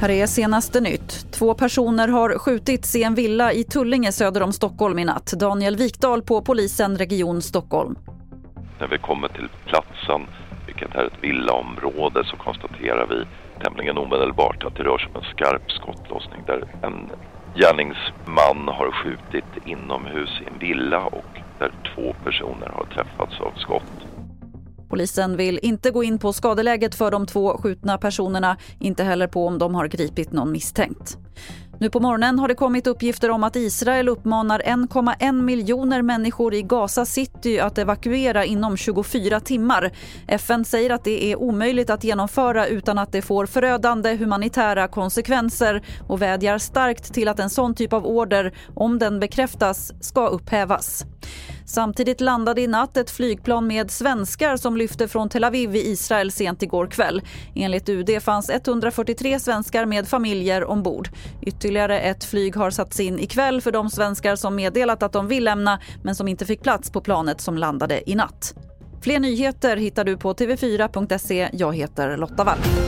Här är senaste nytt. Två personer har skjutits i en villa i Tullinge söder om Stockholm i natt. Daniel Wikdal på polisen Region Stockholm. När vi kommer till platsen, vilket är ett villaområde, så konstaterar vi tämligen omedelbart att det rör sig om en skarp skottlossning där en gärningsman har skjutit inomhus i en villa och där två personer har träffats av skott. Polisen vill inte gå in på skadeläget för de två skjutna personerna, inte heller på om de har gripit någon misstänkt. Nu på morgonen har det kommit uppgifter om att Israel uppmanar 1,1 miljoner människor i Gaza City att evakuera inom 24 timmar. FN säger att det är omöjligt att genomföra utan att det får förödande humanitära konsekvenser och vädjar starkt till att en sån typ av order, om den bekräftas, ska upphävas. Samtidigt landade i natt ett flygplan med svenskar som lyfte från Tel Aviv i Israel sent igår kväll. Enligt UD fanns 143 svenskar med familjer ombord. Ytterligare ett flyg har satts in ikväll för de svenskar som meddelat att de vill lämna men som inte fick plats på planet som landade i natt. Fler nyheter hittar du på tv4.se. Jag heter Lotta Wall.